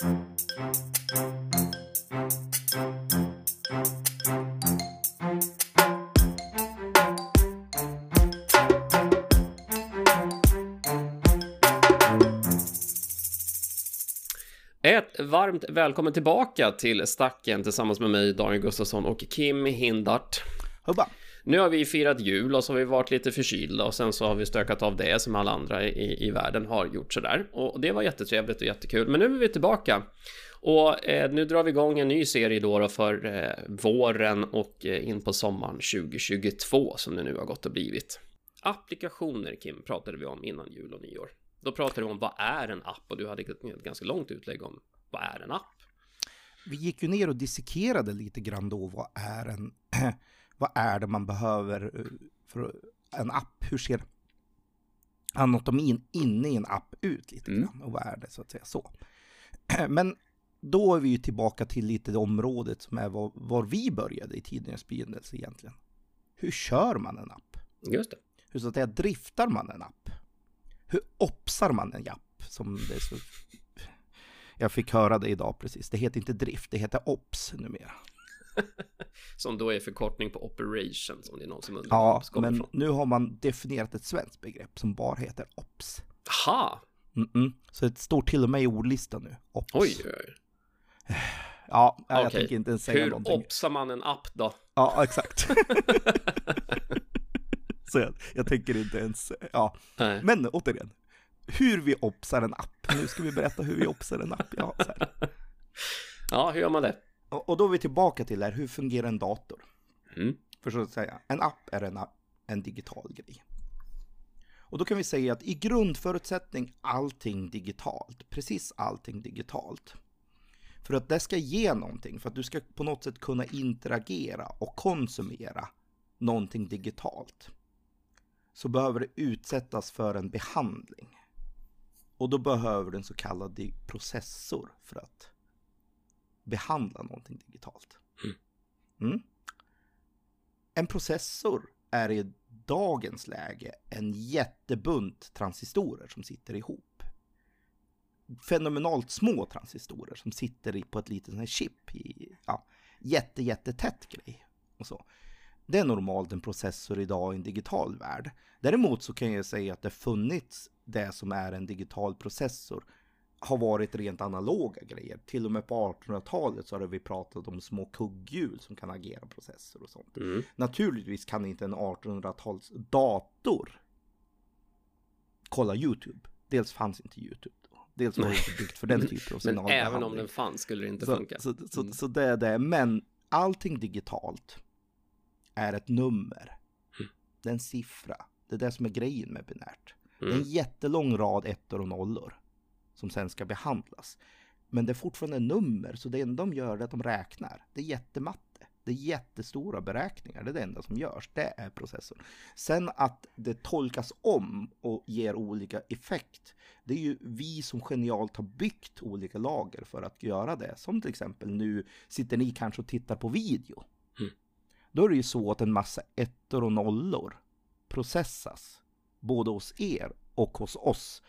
Ett varmt välkommen tillbaka till Stacken tillsammans med mig, Daniel Gustafsson och Kim Hindart. Hubba. Nu har vi firat jul och så har vi varit lite förkylda och sen så har vi stökat av det som alla andra i, i världen har gjort sådär. Och det var jättetrevligt och jättekul. Men nu är vi tillbaka. Och eh, nu drar vi igång en ny serie då, då för eh, våren och eh, in på sommaren 2022 som det nu har gått och blivit. Applikationer, Kim, pratade vi om innan jul och nyår. Då pratade vi om vad är en app och du hade ett ganska långt utlägg om vad är en app. Vi gick ju ner och dissekerade lite grann då, vad är en, vad är det man behöver eh, för en app? Hur ser anatomin inne i en app ut lite Mm. grann? Och vad är det så att säga så? Men då är vi ju tillbaka till lite det området som är var, var vi började i tidernas begynnelse egentligen. Hur kör man en app? Just det. Hur så att säga driftar man en app? Hur opsar man en app? Som det så... Jag fick höra det idag precis. Det heter inte drift, det heter ops numera. Som då är förkortning på operation som det är någon som undrar Ja, men ifrån. nu har man definierat ett svenskt begrepp som bara heter ops. Aha! Mm-mm. Så det står till och med i ordlistan nu. Ops. Oj, oj, oj. Ja, jag Okej. tänker inte ens säga Hur någonting. opsar man en app då? Ja, exakt. Så jag, jag tänker inte ens, ja. Nej. Men återigen, hur vi opsar en app. Nu ska vi berätta hur vi opsar en app. Ja. Ja, hur gör man det? Och, och då är vi tillbaka till det här, hur fungerar en dator? Mm. För så att säga, en app är en, en digital grej. Och då kan vi säga att i grundförutsättning allting digitalt, precis allting digitalt. För att det ska ge någonting, för att du ska på något sätt kunna interagera och konsumera någonting digitalt. Så behöver det utsättas för en behandling. Och då behöver du en så kallad processor för att behandla någonting digitalt. Mm. En processor är i dagens läge en jättebunt transistorer som sitter ihop. Fenomenalt små transistorer som sitter på ett litet sånt här chip i ja, jätte, jättetätt grej. Och så. Det är normalt en processor idag i en digital värld. Däremot så kan jag säga att det funnits det som är en digital processor har varit rent analoga grejer. Till och med på 1800-talet så har vi pratat om små kugghjul som kan agera processor och sånt. Mm. Naturligtvis kan inte en 1800-tals dator kolla YouTube. Dels fanns inte YouTube då. Dels var det inte byggt för den typen av Men signalbehandling. även om den fanns skulle det inte så, funka. Så, så, Mm. så det är det. Men allting digitalt är ett nummer. Mm. Det är en siffra. Det är det som är grejen med binärt. Det är Mm. en jättelång rad ettor och nollor som sen ska behandlas. Men det är fortfarande nummer, så det enda de gör är att de räknar. Det är jättematte. Det är jättestora beräkningar. Det är det enda som görs. Det är processorn. Sen att det tolkas om och ger olika effekt. Det är ju vi som genialt har byggt olika lager för att göra det. Som till exempel nu sitter ni kanske och tittar på video. Mm. Då är det ju så att en massa ettor och nollor processas både hos er och hos oss.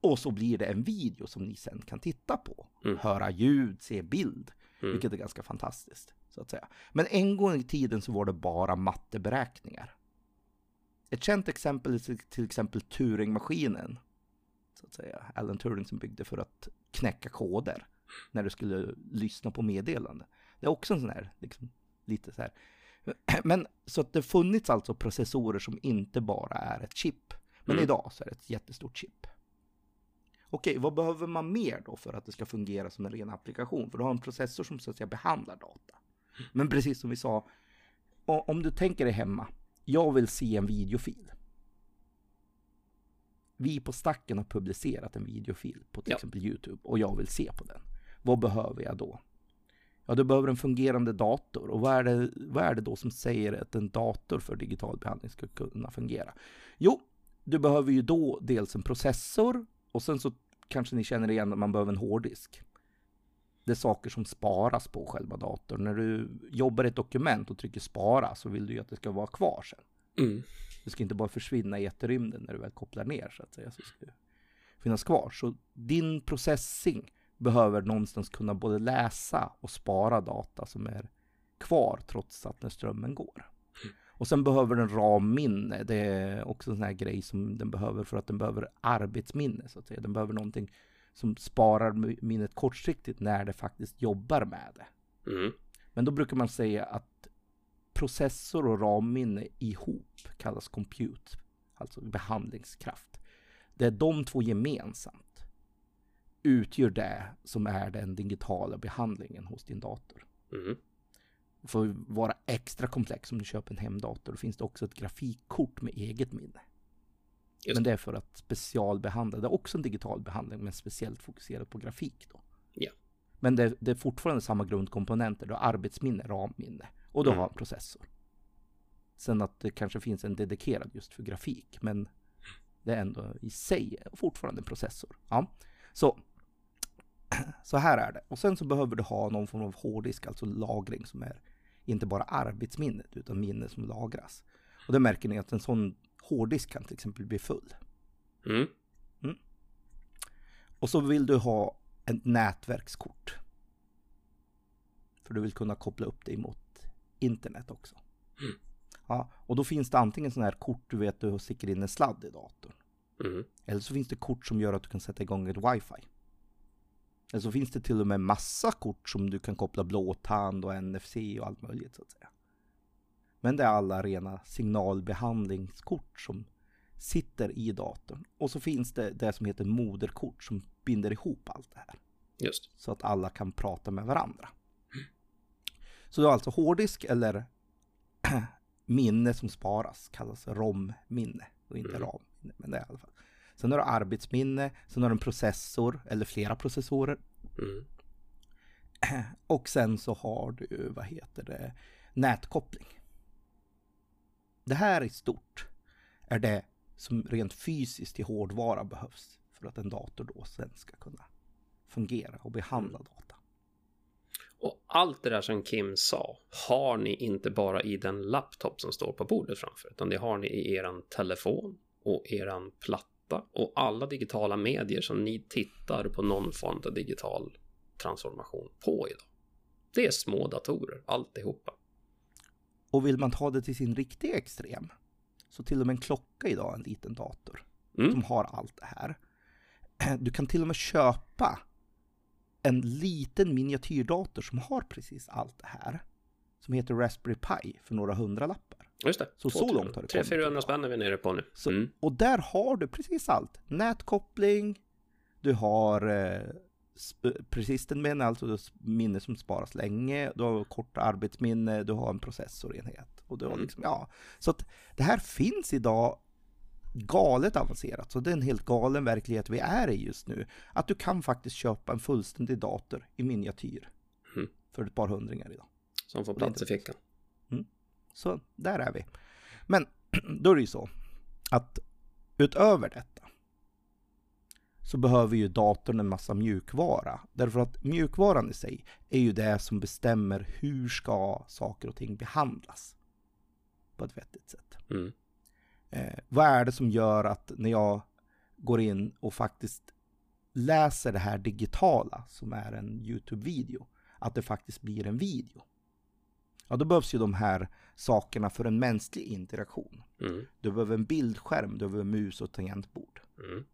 Och så blir det en video som ni sen kan titta på. Mm. Höra ljud, se bild. Mm. Vilket är ganska fantastiskt. Så att säga. Men en gång i tiden så var det bara matteberäkningar. Ett känt exempel är till, till exempel Turingmaskinen. Så att säga. Alan Turing som byggde för att knäcka koder. När du skulle lyssna på meddelanden. Det är också en sån här, liksom, lite så här. Men så att det funnits alltså processorer som inte bara är ett chip. Men Mm. idag så är det ett jättestort chip. Okej, vad behöver man mer då för att det ska fungera som en ren applikation? För du har en processor som så att säga behandlar data. Men precis som vi sa, om du tänker dig hemma, jag vill se en videofil. Vi på Stacken har publicerat en videofil på till Ja. exempel Youtube och jag vill se på den. Vad behöver jag då? Ja, du behöver en fungerande dator. Och vad är, det, vad är det då som säger att en dator för digital behandling ska kunna fungera? Jo, du behöver ju då dels en processor och sen så kanske ni känner igen att man behöver en hårddisk. Det är saker som sparas på själva datorn. När du jobbar ett dokument och trycker spara så vill du ju att det ska vara kvar sen. Mm. Det ska inte bara försvinna i jätterymden när du väl kopplar ner så att säga. Så ska det finnas kvar. Så din processing behöver någonstans kunna både läsa och spara data som är kvar trots att när strömmen går. Och sen behöver den RAM-minne. Det är också en sån här grej som den behöver för att den behöver arbetsminne så att säga. Den behöver någonting som sparar minnet kortsiktigt när det faktiskt jobbar med det. Mm. Men då brukar man säga att processor och RAM-minne ihop kallas compute, alltså behandlingskraft. Det är de två gemensamt utgör det som är den digitala behandlingen hos din dator. Mm. För att vara extra komplex om du köper en hemdator, då finns det också ett grafikkort med eget minne. Just Men det är för att specialbehandla. Det är också en digital behandling, men speciellt fokuserat på grafik då. Ja. Men det, det är fortfarande samma grundkomponenter. Du har arbetsminne, RAM-minne och du Mm. har en processor. Sen att det kanske finns en dedikerad just för grafik, men det är ändå i sig fortfarande en processor. Ja. Så, så här är det. Och sen så behöver du ha någon form av hårddisk, alltså lagring som är inte bara arbetsminnet utan minne som lagras. Och det märker ni att en sån hårddisk kan till exempel bli full. Mm. Och så vill du ha ett nätverkskort. För du vill kunna koppla upp dig mot internet också. Mm. Ja, och då finns det antingen sådana här kort du vet du sticker in en sladd i datorn. Mm. Eller så finns det kort som gör att du kan sätta igång ett wifi. Eller så finns det till och med massa kort som du kan koppla blåtand och NFC och allt möjligt så att säga. Men det är alla rena signalbehandlingskort som sitter i datorn. Och så finns det det som heter moderkort som binder ihop allt det här. Just. Så att alla kan prata med varandra. Så du har alltså hårddisk eller minne som sparas, kallas ROM-minne. Och inte Mm. RAM-minne, men det är i alla fall. Sen har du arbetsminne, sen har du en processor eller flera processorer. Mm. Och sen så har du, vad heter det, nätkoppling. Det här i stort är det som rent fysiskt i hårdvara behövs för att en dator då sen ska kunna fungera och behandla data. Och allt det där som Kim sa har ni inte bara i den laptop som står på bordet framför, utan det har ni i eran telefon och eran platta och alla digitala medier som ni tittar på någon form av digital transformation på idag. Det är små datorer, alltihopa. Och vill man ta det till sin riktiga extrem så till och med en klocka idag är en liten dator Mm. som har allt det här. Du kan till och med köpa en liten miniatyrdator som har precis allt det här. Som heter Raspberry Pi för några hundralappar. Just det. Så- så långt har det kommit 300-400 idag. spänn är vi nere på nu. Så, Mm. Och där har du precis allt. Nätkoppling, du har eh, den minne, alltså minne som sparas länge, du har kort arbetsminne, du har en processorenhet. Och du har Mm. liksom, ja. Så att det här finns idag galet avancerat. Så det är en helt galen verklighet vi är i just nu. Att du kan faktiskt köpa en fullständig dator i miniatyr. Mm. För ett par hundringar idag. Som får plats i fickan. Så där är vi. Men då är det ju så att utöver detta så behöver ju datorn en massa mjukvara. Därför att mjukvaran i sig är ju det som bestämmer hur ska saker och ting behandlas på ett vettigt sätt. Mm. Eh, vad är det som gör att när jag går in och faktiskt läser det här digitala som är en Youtube-video, att det faktiskt blir en video? Ja, då behövs ju de här sakerna för en mänsklig interaktion. Mm. Du behöver en bildskärm, du behöver mus och tangentbord. Mm.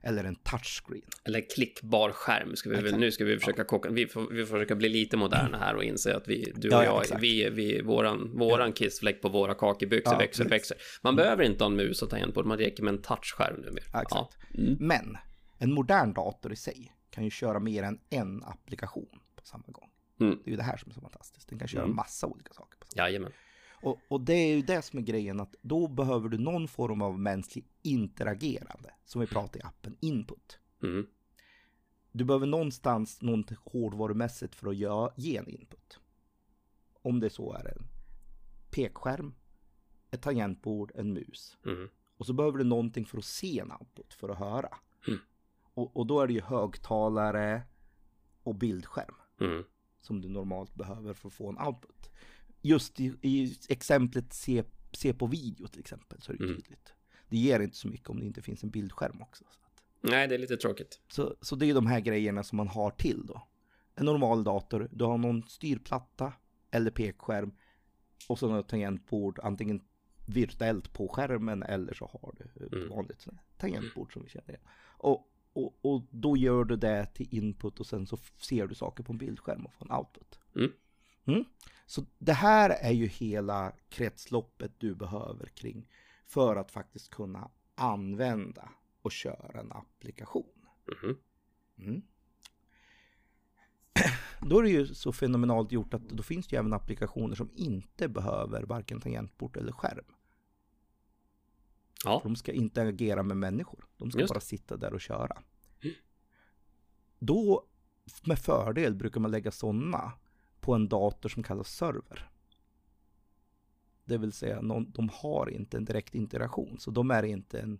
Eller en touchscreen. Eller klickbar skärm. Ska vi, nu ska vi försöka koka, vi får, vi får försöka bli lite moderna här och inse att vi, du och Ja, ja, jag, exakt. vi, vi, våran, våran kissfläck på våra kakebyxor Ja, växer och växer. Man behöver inte ha en mus och tangentbord, man räcker med en touchskärm numera. Ja, exakt. Mm. Men en modern dator i sig kan ju köra mer än en applikation på samma gång. Mm. Det är ju det här som är så fantastiskt. Den kan köra Mm. massa olika saker. På samma Jajamän. Och, och det är ju det som är grejen att då behöver du någon form av mänsklig interagerande. Som vi pratar i appen input. Mm. Du behöver någonstans något hårdvarumässigt för att göra, ge en input. Om det så är en pekskärm, ett tangentbord, en mus. Mm. Och så behöver du någonting för att se en output, för att höra. Mm. Och, och då är det ju högtalare och bildskärm Mm. Som du normalt behöver för att få en output. Just i, i exemplet se, se på video till exempel så är det Mm. tydligt. Det ger inte så mycket om det inte finns en bildskärm också. Nej, det är lite tråkigt. Så, så det är de här grejerna som man har till då. En normal dator, du har någon styrplatta eller pekskärm och så något tangentbord, antingen virtuellt på skärmen eller så har du Mm. vanligt tangentbord som vi känner igen. Och, och, och då gör du det till input och sen så ser du saker på en bildskärm och får en output. Mm. Mm. Så det här är ju hela kretsloppet du behöver kring för att faktiskt kunna använda och köra en applikation. Mhm. Mm. Då är det ju så fenomenalt gjort att då finns det ju även applikationer som inte behöver varken tangentbord eller skärm. Ja, De ska inte agera med människor. De ska Just bara sitta där och köra. Då med fördel brukar man lägga sådana på en dator som kallas server. Det vill säga, någon, de har inte en direkt interaktion, så de är inte en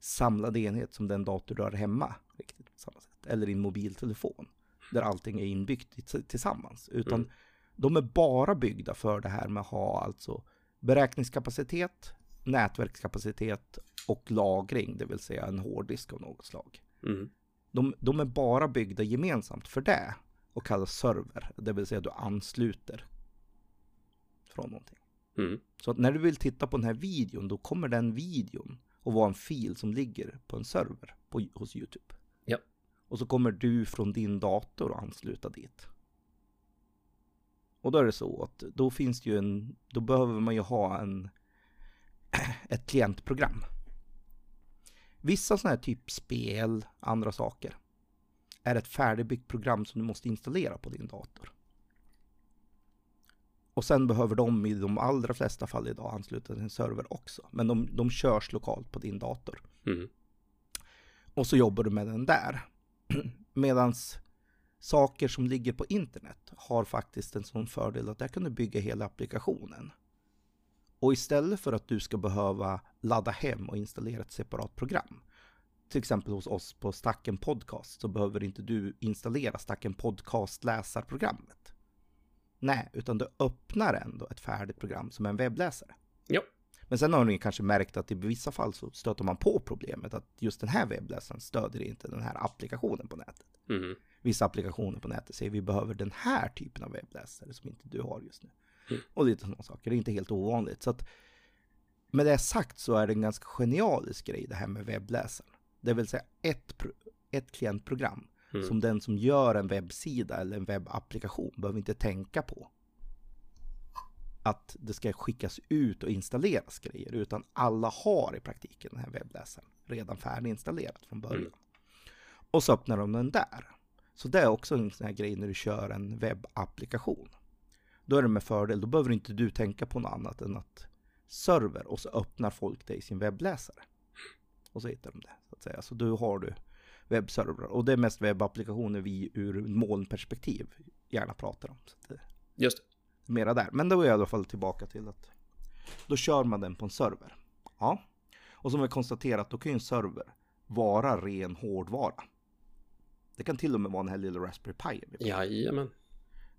samlad enhet som den dator du har hemma, riktigt på samma sätt. Eller en mobiltelefon, där allting är inbyggt tillsammans. Utan Mm. de är bara byggda för det här med att ha alltså beräkningskapacitet, nätverkskapacitet och lagring, det vill säga en hårddisk av något slag. mm. De, de är bara byggda gemensamt för det och kallas server, det vill säga du ansluter från någonting. Mm. Så att när du vill titta på den här videon, då kommer den videon att vara en fil som ligger på en server på, hos YouTube. Ja. Och så kommer du från din dator att ansluta dit. Och då är det så att då finns det ju en, då behöver man ju ha en, ett klientprogram. Vissa sådana här typ spel, andra saker, är ett färdigbyggt program som du måste installera på din dator. Och sen behöver de i de allra flesta fall idag ansluta till en server också. Men de, de körs lokalt på din dator. Mm. Och så jobbar du med den där. Medans saker som ligger på internet har faktiskt en sån fördel att där kan du bygga hela applikationen. Och istället för att du ska behöva ladda hem och installera ett separat program. Till exempel hos oss på Stacken Podcast så behöver inte du installera Stacken Podcast läsarprogrammet. Nej, utan du öppnar ändå ett färdigt program som en webbläsare. Ja. Men sen har ni kanske märkt att i vissa fall så stöter man på problemet att just den här webbläsaren stödjer inte den här applikationen på nätet. Mm. Vissa applikationer på nätet säger vi behöver den här typen av webbläsare som inte du har just nu. Och lite sådana saker, det är inte helt ovanligt. Så att, med det sagt så är det en ganska genialisk grej det här med webbläsaren. Det vill säga ett, ett klientprogram Mm. som den som gör en webbsida eller en webbapplikation behöver inte tänka på. Att det ska skickas ut och installeras grejer, utan alla har i praktiken den här webbläsaren redan färdiginstallerat från början. Mm. Och så öppnar de den där. Så det är också en sån här grej när du kör en webbapplikation. Då är det med fördel, då behöver inte du tänka på något annat än att server och så öppnar folk det i sin webbläsare. Och så hittar de det, så att säga. Så då har du webbservrar. Och det är mest webbapplikationer vi ur molnperspektiv gärna pratar om. Så det Just det. mera där. Men då är jag i alla fall tillbaka till att då kör man den på en server. Ja. Och som vi konstaterat, då kan ju en server vara ren hårdvara. Det kan till och med vara en här lilla Raspberry Pi. Jajamän.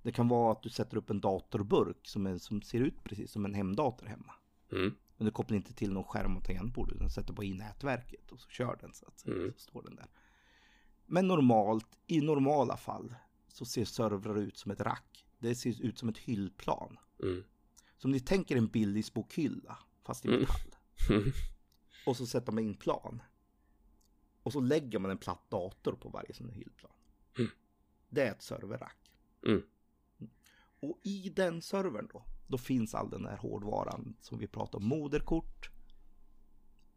Det kan vara att du sätter upp en datorburk som, är, som ser ut precis som en hemdator hemma. Mm. Men du kopplar inte till någon skärm och tangentbord utan sätter bara i nätverket och så kör den så att. Mm. Så står den där. Men normalt, i normala fall så ser servrar ut som ett rack. Det ser ut som ett hyllplan. Mm. Så om ni tänker en Billys-bokhylla fast i Mm. metall. Mm. Och så sätter man in plan. Och så lägger man en platt dator på varje sån hyllplan. Mm. Det är ett serverrack. Mm. Och i den servern då, då finns all den här hårdvaran som vi pratar om. Moderkort,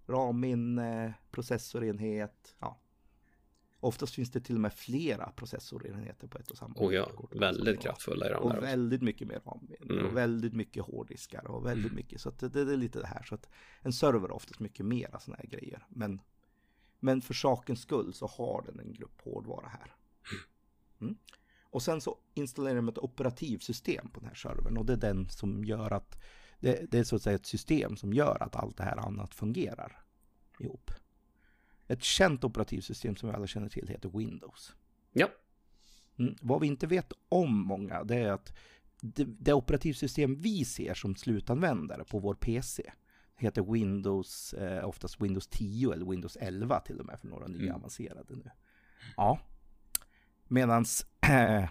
RAM-minne, processorenhet. Ja. Oftast finns det till och med flera processorenheter på ett och samma Oh ja, moderkort. väldigt kraftfulla i de och där också. väldigt mycket mer RAM-minne Mm. och väldigt mycket hårddiskar och väldigt mycket. Så det, det är lite det här. Så att en server är oftast mycket mera sådana här grejer. Men, men för sakens skull så har den en grupp hårdvara här. Och sen så installerar de ett operativsystem på den här servern och det är den som gör att det, det är så att säga ett system som gör att allt det här annat fungerar ihop. Ett känt operativsystem som vi alla känner till heter Windows. Ja. Mm. Vad vi inte vet om många, det är att det, det operativsystem vi ser som slutanvändare på vår PC, heter Windows, eh, oftast Windows 10 eller Windows 11 till och med för några nya Mm. avancerade nu. Ja. Medans,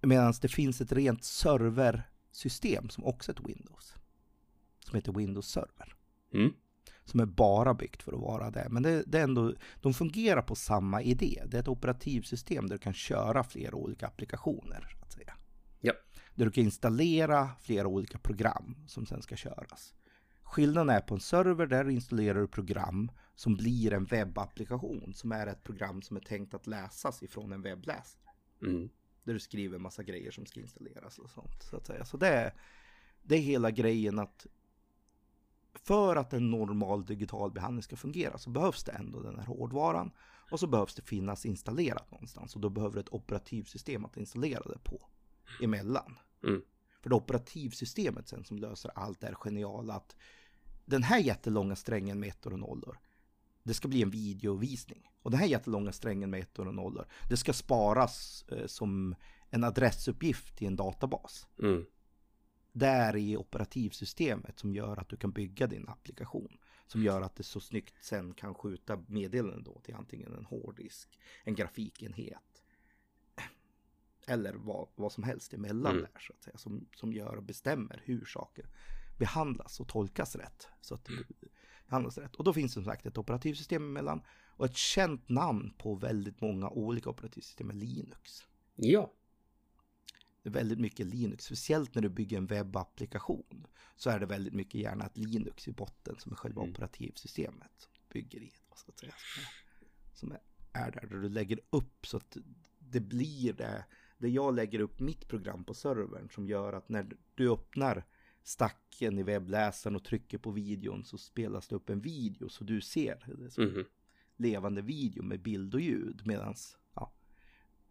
medans det finns ett rent serversystem som också är ett Windows. Som heter Windows Server. Mm. Som är bara byggt för att vara det. Men det, det är ändå, de fungerar på samma idé. Det är ett operativsystem där du kan köra flera olika applikationer. Att säga. Ja. Där du kan installera flera olika program som sen ska köras. Skillnaden är på en server där installerar du program som blir en webbapplikation. Som är ett program som är tänkt att läsas ifrån en webbläsare. Mm. Där du skriver massa grejer som ska installeras och sånt. Så att säga. Så det är, det är hela grejen att för att en normal digital behandling ska fungera så behövs det ändå den här hårdvaran. Och så behövs det finnas installerat någonstans. Och då behöver ett operativsystem att installera det på emellan. Mm. För det operativsystemet sen som löser allt är geniala att den här jättelånga strängen med ettor och nollor det ska bli en videovisning. Och den här jättelånga strängen med ettor och nollor det ska sparas eh, som en adressuppgift i en databas. Mm. Där i operativsystemet som gör att du kan bygga din applikation. Som gör att det så snyggt sen kan skjuta meddelanden då till antingen en hårddisk, en grafikenhet. Eller vad, vad som helst emellan Mm. där så att säga. Som, som gör och bestämmer hur saker behandlas och tolkas rätt. Så att det behandlas rätt. Och då finns det som sagt ett operativsystem emellan. Och ett känt namn på väldigt många olika operativsystem är Linux. Ja. Det är väldigt mycket Linux, speciellt när du bygger en webbapplikation. Så är det väldigt mycket gärna ett Linux i botten som är själva Mm. operativsystemet. Som bygger i, så att säga. Som är, är där, där du lägger upp så att det blir det. Det jag lägger upp mitt program på servern som gör att när du öppnar stacken i webbläsaren och trycker på videon så spelas det upp en video så du ser Mhm. levande video med bild och ljud medans ja,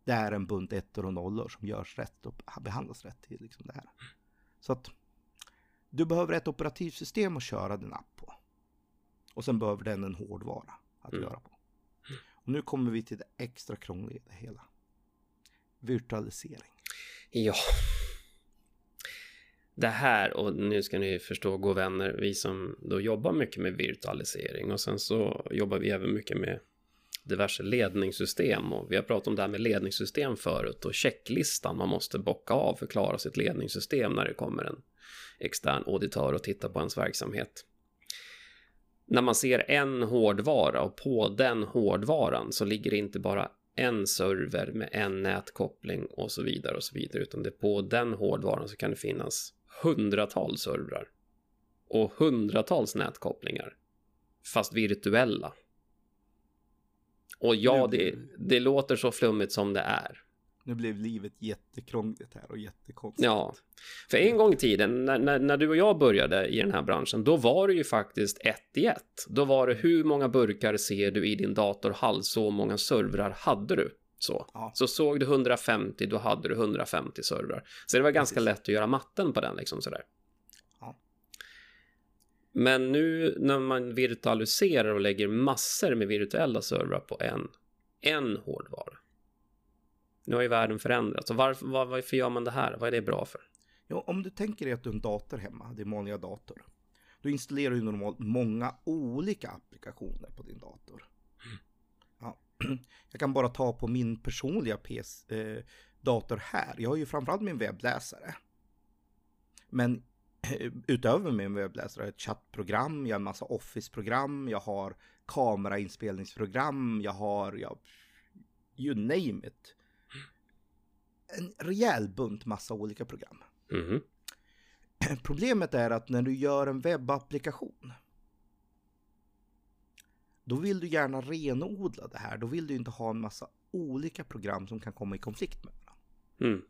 det är en bunt ettor och nollor som görs rätt och behandlas rätt i liksom det här. Så att du behöver ett operativsystem att köra din app på. Och sen behöver den en hårdvara att Mm. göra på. Och nu kommer vi till det extra krångliga i det hela. Virtualisering. Ja. Det här, och nu ska ni förstå, gå vänner, vi som då jobbar mycket med virtualisering och sen så jobbar vi även mycket med diverse ledningssystem och vi har pratat om det här med ledningssystem förut och checklistan man måste bocka av för att klara sitt ledningssystem när det kommer en extern auditör och tittar på ens verksamhet. När man ser en hårdvara och på den hårdvaran så ligger det inte bara en server med en nätkoppling och så vidare och så vidare utan det på den hårdvaran så kan det finnas hundratals servrar och hundratals nätkopplingar fast virtuella. Och ja, det, det låter så flummigt som det är. Nu blev livet jättekrångligt här och jättekonstigt. Ja, för en gång i tiden när, när, när du och jag började i den här branschen, då var det ju faktiskt ett i ett. Då var det hur många burkar ser du i din datorhall, så många servrar hade du. Så. Ja. så såg du 150, då hade du 150 servrar. Så det var ganska Precis. lätt att göra matten på den liksom sådär. Ja. Men nu när man virtualiserar och lägger massor med virtuella servrar på en, en hårdvara. Nu har ju världen förändrats. Och varför, var, varför gör man det här? Vad är det bra för? Ja, om du tänker dig att du har en dator hemma, din vanliga dator. Då installerar du normalt många olika applikationer på din dator. Ja. Jag kan bara ta på min personliga PC, eh, dator här. Jag har ju framförallt min webbläsare. Men utöver min webbläsare har jag ett chattprogram, jag har en massa Office-program, jag har kamerainspelningsprogram, jag har, ja, you name it. En rejäl bunt massa olika program. Mhm. Problemet är att när du gör en webbapplikation då vill du gärna renodla det här. Då vill du inte ha en massa olika program som kan komma i konflikt med varandra. Mm.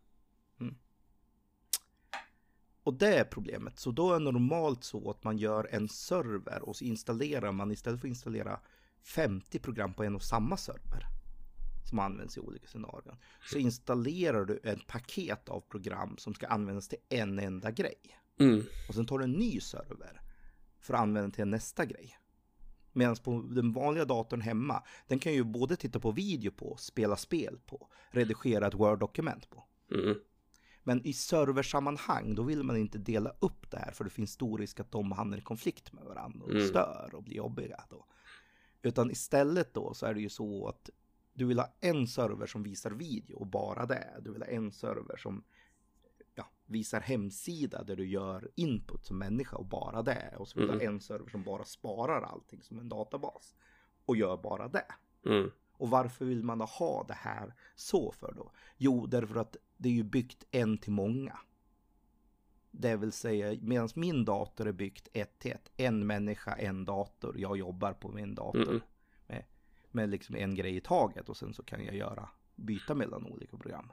Och det är problemet. Så då är det normalt så att man gör en server och så installerar man istället för att installera 50 program på en och samma server som används i olika scenarion. Så installerar du ett paket av program som ska användas till en enda grej. Mm. Och sen tar du en ny server för att använda till nästa grej. Medan på den vanliga datorn hemma, den kan ju både titta på video på, spela spel på, redigera ett Word-dokument på. Mm. Men i serversammanhang, då vill man inte dela upp det här för det finns stor risk att de hamnar i konflikt med varandra och Mm. stör och blir jobbiga då. Utan istället då så är det ju så att du vill ha en server som visar video och bara det. Du vill ha en server som visar hemsida där du gör input som människa och bara det. Och så vill du Mm. ha en server som bara sparar allting som en databas och gör bara det. Mm. Och varför vill man då ha det här så för då? Jo, därför att det är ju byggt en till många. Det vill säga, medan min dator är byggt ett till ett. En människa, en dator. Jag jobbar på min dator. Mm. Med, med liksom en grej i taget och sen så kan jag göra byta mellan olika program.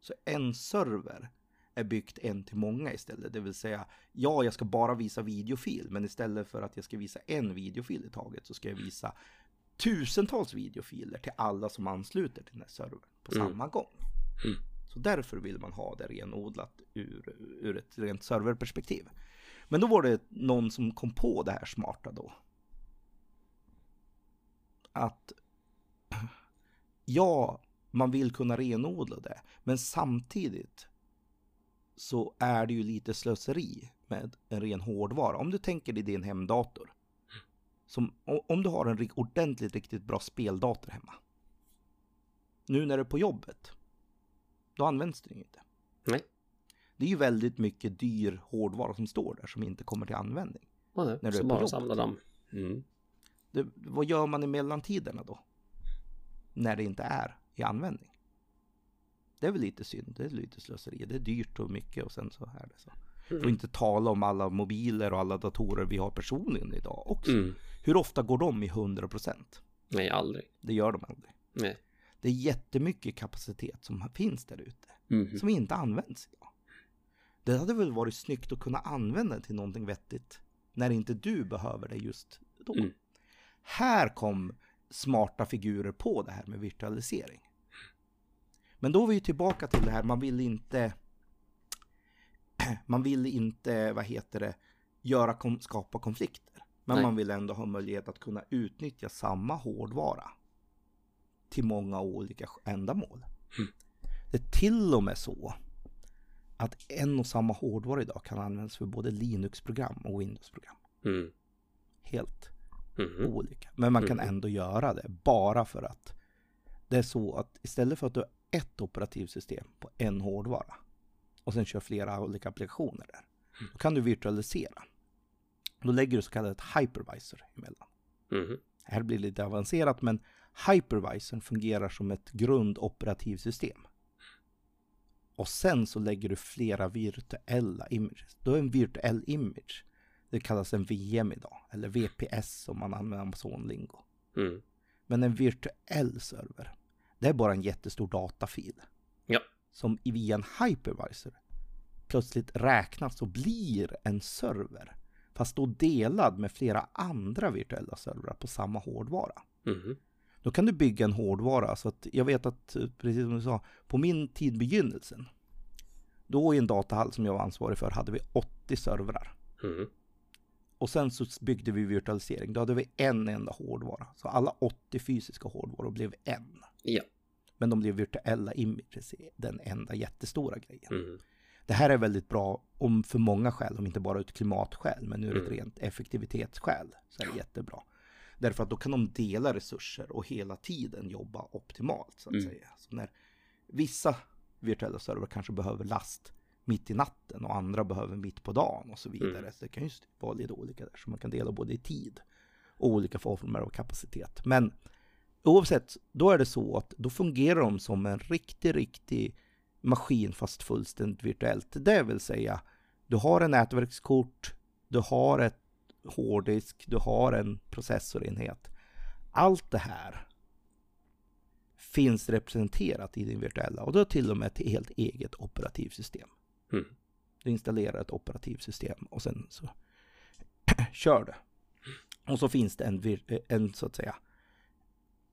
Så en server är byggt en till många istället. Det vill säga, ja, jag ska bara visa videofil, men istället för att jag ska visa en videofil i taget så ska jag visa tusentals videofiler till alla som ansluter till den här servern på Mm. samma gång. Mm. Så därför vill man ha det renodlat ur, ur ett rent serverperspektiv. Men då var det någon som kom på det här smarta då. Att ja, man vill kunna renodla det, men samtidigt så är det ju lite slöseri med en ren hårdvara. Om du tänker dig din hemdator. Som, om du har en ordentligt, riktigt bra speldator hemma. Nu när du är på jobbet. Då används den inte. Nej. Det är ju väldigt mycket dyr hårdvara som står där som inte kommer till användning. Det. När du är på bara jobbet. samla dem. Mm. Det, vad gör man i mellantiderna då? När det inte är i användning. Det är väl lite synd, det är lite slöseri. Det är dyrt och mycket och sen så är det så. Mm. Att inte tala om alla mobiler och alla datorer vi har personligen idag också. Mm. Hur ofta går de i 100%? Nej, aldrig. Det gör de aldrig. Nej. Det är jättemycket kapacitet som finns där ute. Mm. Som inte används idag. Det hade väl varit snyggt att kunna använda till någonting vettigt. När inte du behöver det just då. Mm. Här kom smarta figurer på det här med virtualisering. Men då är vi ju tillbaka till det här, man vill inte man vill inte, vad heter det, göra, kom, skapa konflikter. Men Nej. man vill ändå ha möjlighet att kunna utnyttja samma hårdvara till många olika ändamål. Mm. Det är till och med så att en och samma hårdvara idag kan användas för både Linux-program och Windows-program. Mm. Helt Mhm. olika. Men man kan Mm. ändå göra det bara för att det är så att istället för att du ett operativsystem på en hårdvara och sen kör flera olika applikationer där. Då kan du virtualisera. Då lägger du så kallat hypervisor emellan. Mhm. Här blir det lite avancerat men hypervisorn fungerar som ett grundoperativsystem. Och sen så lägger du flera virtuella images. Då är en virtuell image. Det kallas en VM idag. Eller VPS om man använder Amazon-lingo. Mm. Men en virtuell server. Det är bara en jättestor datafil. Ja. Som via en hypervisor plötsligt räknas och blir en server. Fast då delad med flera andra virtuella servrar på samma hårdvara. Mhm. Då kan du bygga en hårdvara. Så att jag vet att, precis som du sa, på min tid begynnelsen. Då i en datahall som jag var ansvarig för hade vi 80 servrar. Mhm. Och sen så byggde vi virtualisering. Då hade vi en enda hårdvara. Så alla 80 fysiska hårdvaror blev en. Ja. Men de blev virtuella images den enda jättestora grejen. Mhm. Det här är väldigt bra om för många skäl, om inte bara ut klimatskäl, men ur ett Mm. rent effektivitetsskäl så är det jättebra. Därför att då kan de dela resurser och hela tiden jobba optimalt så att Mm. säga. Så när vissa virtuella server kanske behöver last mitt i natten och andra behöver mitt på dagen och så vidare. Mm. Så det kan ju vara lite olika där, så man kan dela både i tid och olika former av kapacitet. Men oavsett, då är det så att då fungerar de som en riktig, riktig maskin fast fullständigt virtuellt. Det vill säga, du har en nätverkskort, du har ett hårddisk, du har en processorenhet. Allt det här finns representerat i din virtuella och du har till och med ett helt eget operativsystem. Mm. Du installerar ett operativsystem och sen så kör det. Och så finns det en, en så att säga,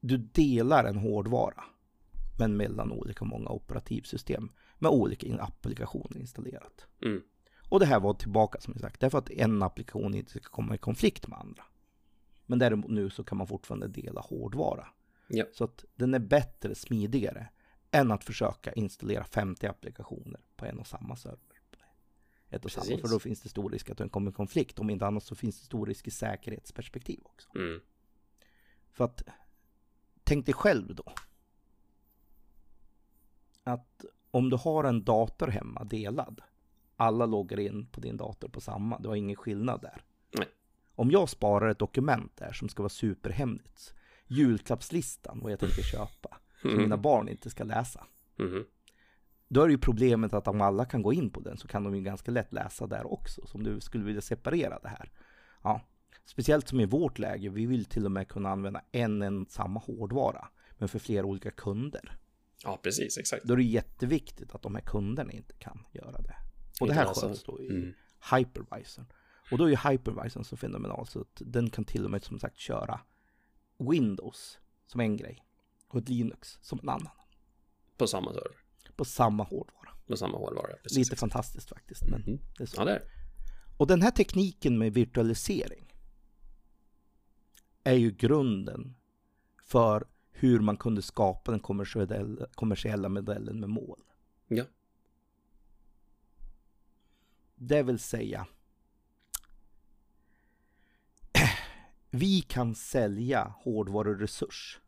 du delar en hårdvara men mellan olika många operativsystem med olika applikationer installerat. Mm. Och det här var tillbaka som sagt, därför att en applikation inte ska komma i konflikt med andra. Men däremot nu så kan man fortfarande dela hårdvara. Ja. Så att den är bättre, smidigare än att försöka installera 50 applikationer på en och samma server. Ett och samma, för då finns det stor risk att den kommer i konflikt. Om inte annat så finns det stor risk i säkerhetsperspektiv också. Mm. För att tänk dig själv då. Att om du har en dator hemma delad. Alla loggar in på din dator på samma. Du har ingen skillnad där. Nej. Om jag sparar ett dokument där som ska vara superhemligt. Julklappslistan, vad jag tänker köpa. Som mina barn inte ska läsa. Mhm. Då är det ju problemet att om alla kan gå in på den så kan de ju ganska lätt läsa där också. Så om du skulle vilja separera det här. Ja, speciellt som i vårt läge. Vi vill till och med kunna använda en, en samma hårdvara. Men för flera olika kunder. Ja, precis, exakt. Då är det jätteviktigt att de här kunderna inte kan göra det. Och det här alltså- sköts då i Mm. hypervisorn. Och då är ju hypervisorn så fenomenal så att den kan till och med som sagt köra Windows som en grej. Och ett Linux som en annan. På samma server. På samma hårdvara. Med samma hårdvara. Precis, Lite exakt. fantastiskt faktiskt. Men Mhm. det är så. Ja, det är. Och den här tekniken med virtualisering är ju grunden för hur man kunde skapa den kommersiella, kommersiella modellen med moln. Ja. Det vill säga vi kan sälja hårdvaruresurs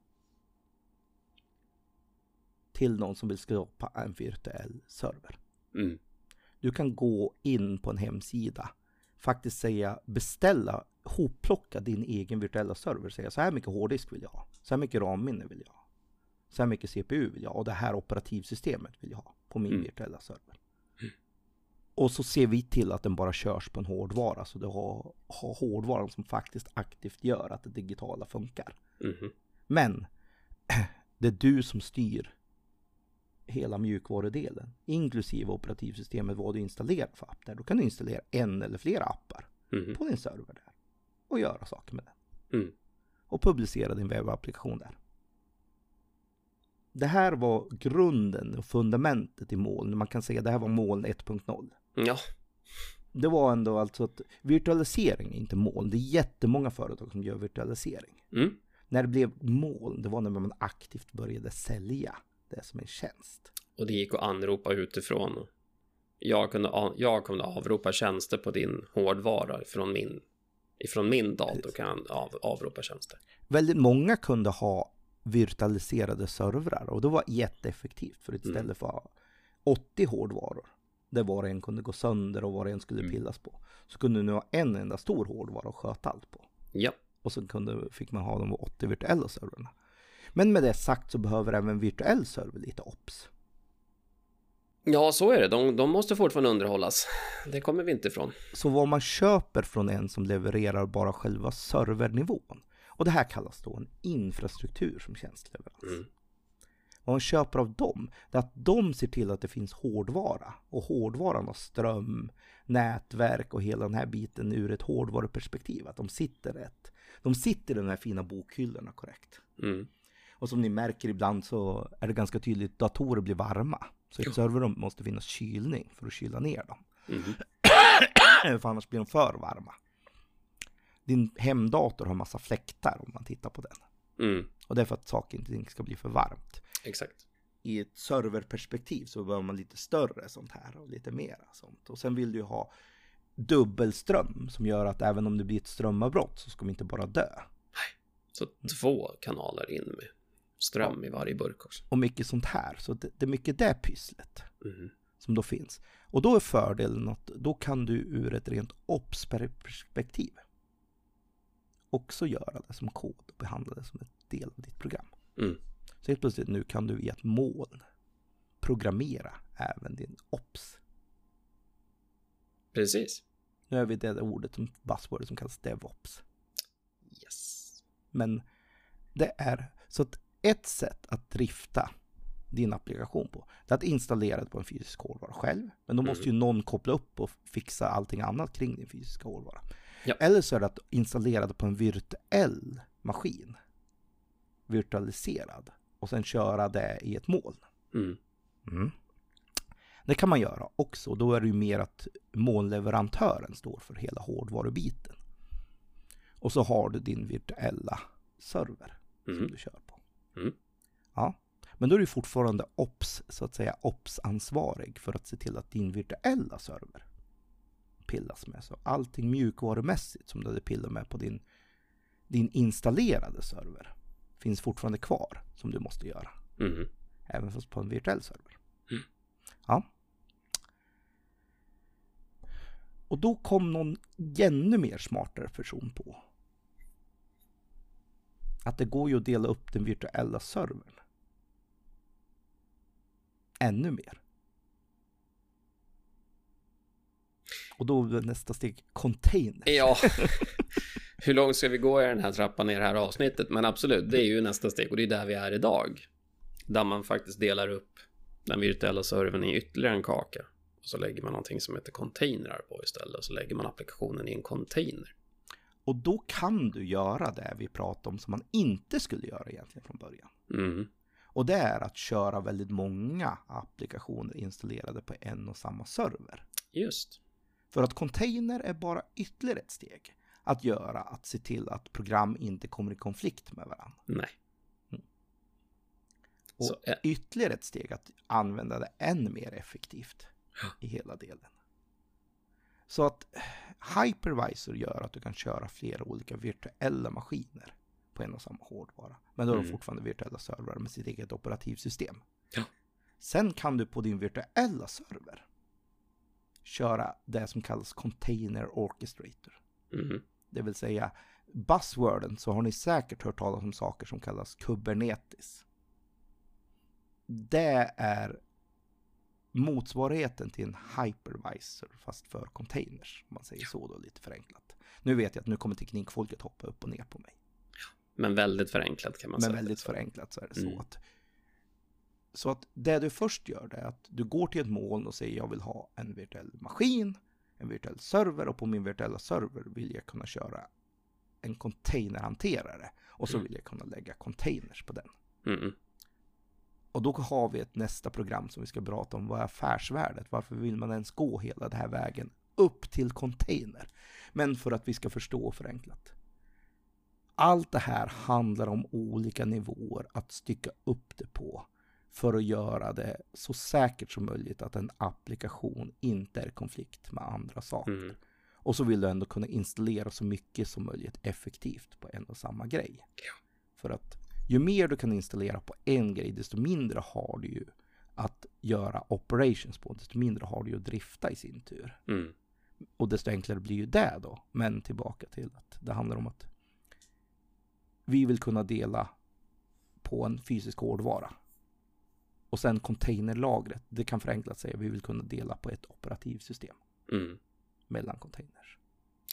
till någon som vill skapa en virtuell server. Mm. Du kan gå in på en hemsida, faktiskt säga beställa, hopplocka din egen virtuella server. Säga så här mycket hårddisk vill jag ha, så här mycket RAM-minne vill jag ha, så här mycket CPU vill jag ha och det här operativsystemet vill jag ha på min Mm. virtuella server. Och så ser vi till att den bara körs på en hårdvara, så du har, har hårdvaran som faktiskt aktivt gör att det digitala funkar. Mhm. Men det är du som styr hela mjukvarudelen, inklusive operativsystemet, vad du installerar för app där. Då kan du installera en eller flera appar Mhm. på din server där och göra saker med den. Mm. Och publicera din webbapplikation där. Det här var grunden och fundamentet i moln. Man kan säga att det här var moln 1.0. Ja. Det var ändå alltså att virtualisering är inte moln. Det är jättemånga företag som gör virtualisering. Mm. När det blev moln, det var när man aktivt började sälja det som en tjänst. Och det gick att anropa utifrån. Jag kunde, jag kunde avropa tjänster på din hårdvara från min, ifrån min dator kan av, avropa tjänster. Väldigt många kunde ha virtualiserade servrar och det var jätteeffektivt för istället Mm. för 80 hårdvaror där var och en kunde gå sönder och var och en skulle Mm. pillas på. Så kunde du nu ha en enda stor hårdvara och sköta allt på. Ja. Och så kunde, fick man ha de 80 virtuella servrarna. Men med det sagt så behöver även virtuell server lite ops. Ja, så är det. De, de måste fortfarande underhållas. Det kommer vi inte ifrån. Så vad man köper från en som levererar bara själva servernivån. Och det här kallas då en infrastruktur som tjänstleverans. Mm. Vad man köper av dem, det är att de ser till att det finns hårdvara. Och hårdvaran har ström, nätverk och hela den här biten ur ett hårdvaruperspektiv. Att de sitter rätt. De sitter i de här fina bokhyllorna korrekt. Mm. Och som ni märker ibland så är det ganska tydligt datorer blir varma. Så i ett serverrum måste finnas kylning för att kyla ner dem. Mhm. för annars blir de för varma. Din hemdator har massa fläktar om man tittar på den. Mm. Och det är för att saker inte ska bli för varmt. Exakt. I ett serverperspektiv så behöver man lite större sånt här och lite mera sånt. Och sen vill du ju ha dubbelström som gör att även om det blir ett strömavbrott så ska de inte bara dö. Så två kanaler in med ström i varje burk också. Och mycket sånt här. Så det, det är mycket det pysslet. Mhm. som då finns. Och då är fördelen att då kan du ur ett rent OPS-perspektiv också göra det som kod och behandla det som en del av ditt program. Mm. Så helt plötsligt nu kan du i ett moln programmera även din OPS. Precis. Nu har vi det ordet som buzzword som kallas DevOps. Yes. Men det är så att ett sätt att drifta din applikation på, det är att installera det på en fysisk hårdvara själv. Men då måste ju någon koppla upp och fixa allting annat kring din fysiska hårdvara. Ja. Eller så är det att installera det på en virtuell maskin. Virtualiserad. Och sen köra det i ett moln. Mm. Mm. Det kan man göra också. Då är det ju mer att molnleverantören står för hela hårdvarubiten. Och så har du din virtuella server som Mm. du kör på. Mm. Ja. Men då är du fortfarande OPS, så att säga OPS-ansvarig för att se till att din virtuella server pillas med. Så allting mjukvarumässigt som du hade pillat med på din, din installerade server finns fortfarande kvar som du måste göra. Mm. Även fast på en virtuell server. Mm. Ja. Och då kom någon ännu mer smartare person på. Att det går ju att dela upp den virtuella servern. Ännu mer. Och då är nästa steg container. Ja, hur långt ska vi gå i den här trappan i det här avsnittet? Men absolut, det är ju nästa steg och det är där vi är idag. Där man faktiskt delar upp den virtuella servern i ytterligare en kaka. Och så lägger man någonting som heter containrar på istället. Och så lägger man applikationen i en container. Och då kan du göra det vi pratade om som man inte skulle göra egentligen från början. Mm. Och det är att köra väldigt många applikationer installerade på en och samma server. Just. För att container är bara ytterligare ett steg att göra att se till att program inte kommer i konflikt med varandra. Nej. Och Så, eh, ytterligare ett steg att använda det än mer effektivt i hela delen. Så att hypervisor gör att du kan köra flera olika virtuella maskiner på en och samma hårdvara. Men då har du Mm. fortfarande virtuella servrar med sitt eget operativsystem. Ja. Sen kan du på din virtuella server köra det som kallas Container Orchestrator. Mm. Det vill säga buzzworden så har ni säkert hört talas om saker som kallas Kubernetes. Det är motsvarigheten till en hypervisor fast för containers. Om man säger så då lite förenklat. Nu vet jag att nu kommer teknikfolket hoppa upp och ner på mig. Men väldigt förenklat kan man Men säga. väldigt förenklat så är det Mm. så att så att det du först gör det är att du går till ett moln och säger jag vill ha en virtuell maskin, en virtuell server och på min virtuella server vill jag kunna köra en containerhanterare och så Mm. vill jag kunna lägga containers på den. Mm. Och då har vi ett nästa program som vi ska prata om. Vad är affärsvärdet? Varför vill man ens gå hela den här vägen upp till container? Men för att vi ska förstå förenklat. Allt det här handlar om olika nivåer att stycka upp det på för att göra det så säkert som möjligt att en applikation inte är i konflikt med andra saker. Mm. Och så vill du ändå kunna installera så mycket som möjligt effektivt på en och samma grej. Ja. För att ju mer du kan installera på en grej, desto mindre har du ju att göra operations på, desto mindre har du ju att drifta i sin tur. Mm. Och desto enklare blir ju det då. Men tillbaka till att det handlar om att vi vill kunna dela på en fysisk hårdvara. Och sen containerlagret, det kan förenklat säga vi vill kunna dela på ett operativsystem Mm. mellan containers.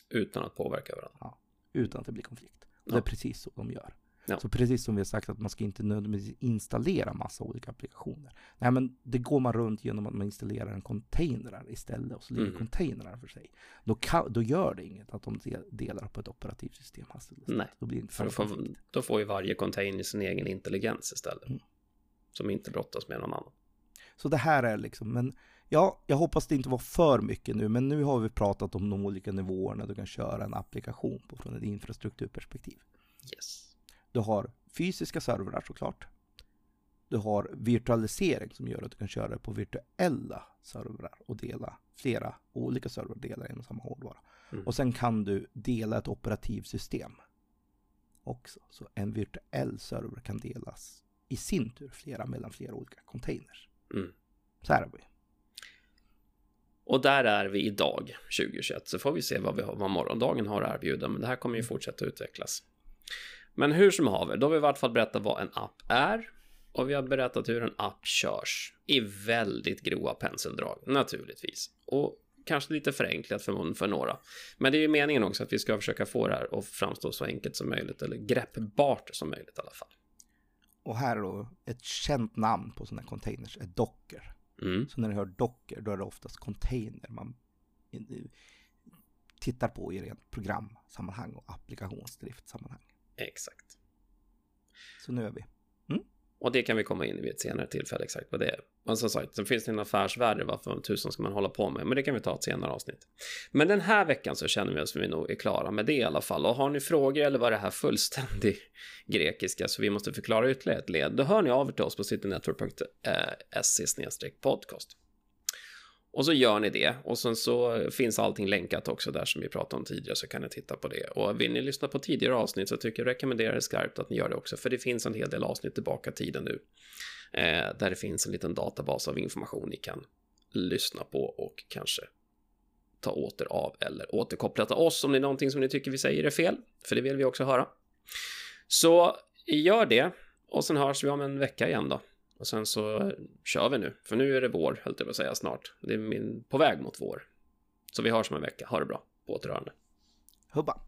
Utan att påverka varandra. utan att det blir konflikt. Och Ja. Det är precis så de gör. Ja. Så precis som vi har sagt att man ska inte nödvändigtvis installera massa olika applikationer. Nej, men det går man runt genom att man installerar en container istället och så ligger Mm. containrar för sig. Då, kan, då gör det inget att de de- delar på ett operativsystem hastigt. Nej. Då blir det inte För då får, då får ju varje container sin egen intelligens istället. Mm. Som inte brottas med någon annan. Så det här är liksom, men ja, jag hoppas det inte var för mycket nu, men nu har vi pratat om de olika nivåerna du kan köra en applikation på från ett infrastrukturperspektiv. Yes. Du har fysiska servrar såklart. Du har virtualisering som gör att du kan köra på virtuella servrar och dela flera olika servrar delar en och samma hårdvara. Mm. Och sen kan du dela ett operativsystem också. Så en virtuell server kan delas i sin tur flera mellan flera olika containers. Mm. Så här har vi. Och där är vi idag, 2021, så får vi se vad, vi har, vad morgondagen har att erbjuda, men det här kommer ju fortsätta utvecklas. Men hur som haver, då har vi i vart fall berättat vad en app är och vi har berättat hur en app körs i väldigt grova penseldrag, naturligtvis. Och kanske lite förenklat för, för några. Men det är ju meningen också att vi ska försöka få det här att framstå så enkelt som möjligt, eller greppbart som möjligt i alla fall. Och här är då ett känt namn på sådana containers är Docker. Mm. Så när du hör Docker då är det oftast container man tittar på i rent programsammanhang och applikationsdriftsammanhang. Exakt. Så nu är vi. Och det kan vi komma in i vid ett senare tillfälle exakt vad det är. Men som sagt, sen finns det en affärsvärde, varför tusen ska man hålla på med? Men det kan vi ta ett senare avsnitt. Men den här veckan så känner vi oss vi nog är klara med det i alla fall. Och har ni frågor eller vad det här fullständig grekiska så vi måste förklara ytterligare ett led, då hör ni av er till oss på citynetwork.se podcast. Och så gör ni det och sen så finns allting länkat också där som vi pratade om tidigare så kan ni titta på det. Och vill ni lyssna på tidigare avsnitt så tycker jag rekommenderar det skarpt att ni gör det också för det finns en hel del avsnitt tillbaka tiden nu. Eh, där det finns en liten databas av information ni kan lyssna på och kanske ta åter av eller återkoppla till oss om det är någonting som ni tycker vi säger är fel. För det vill vi också höra. Så gör det och sen hörs vi om en vecka igen då. Och sen så kör vi nu, för nu är det vår, höll jag på att säga, snart. Det är min, på väg mot vår. Så vi hörs om en vecka. Ha det bra. På återhörande. Hubba.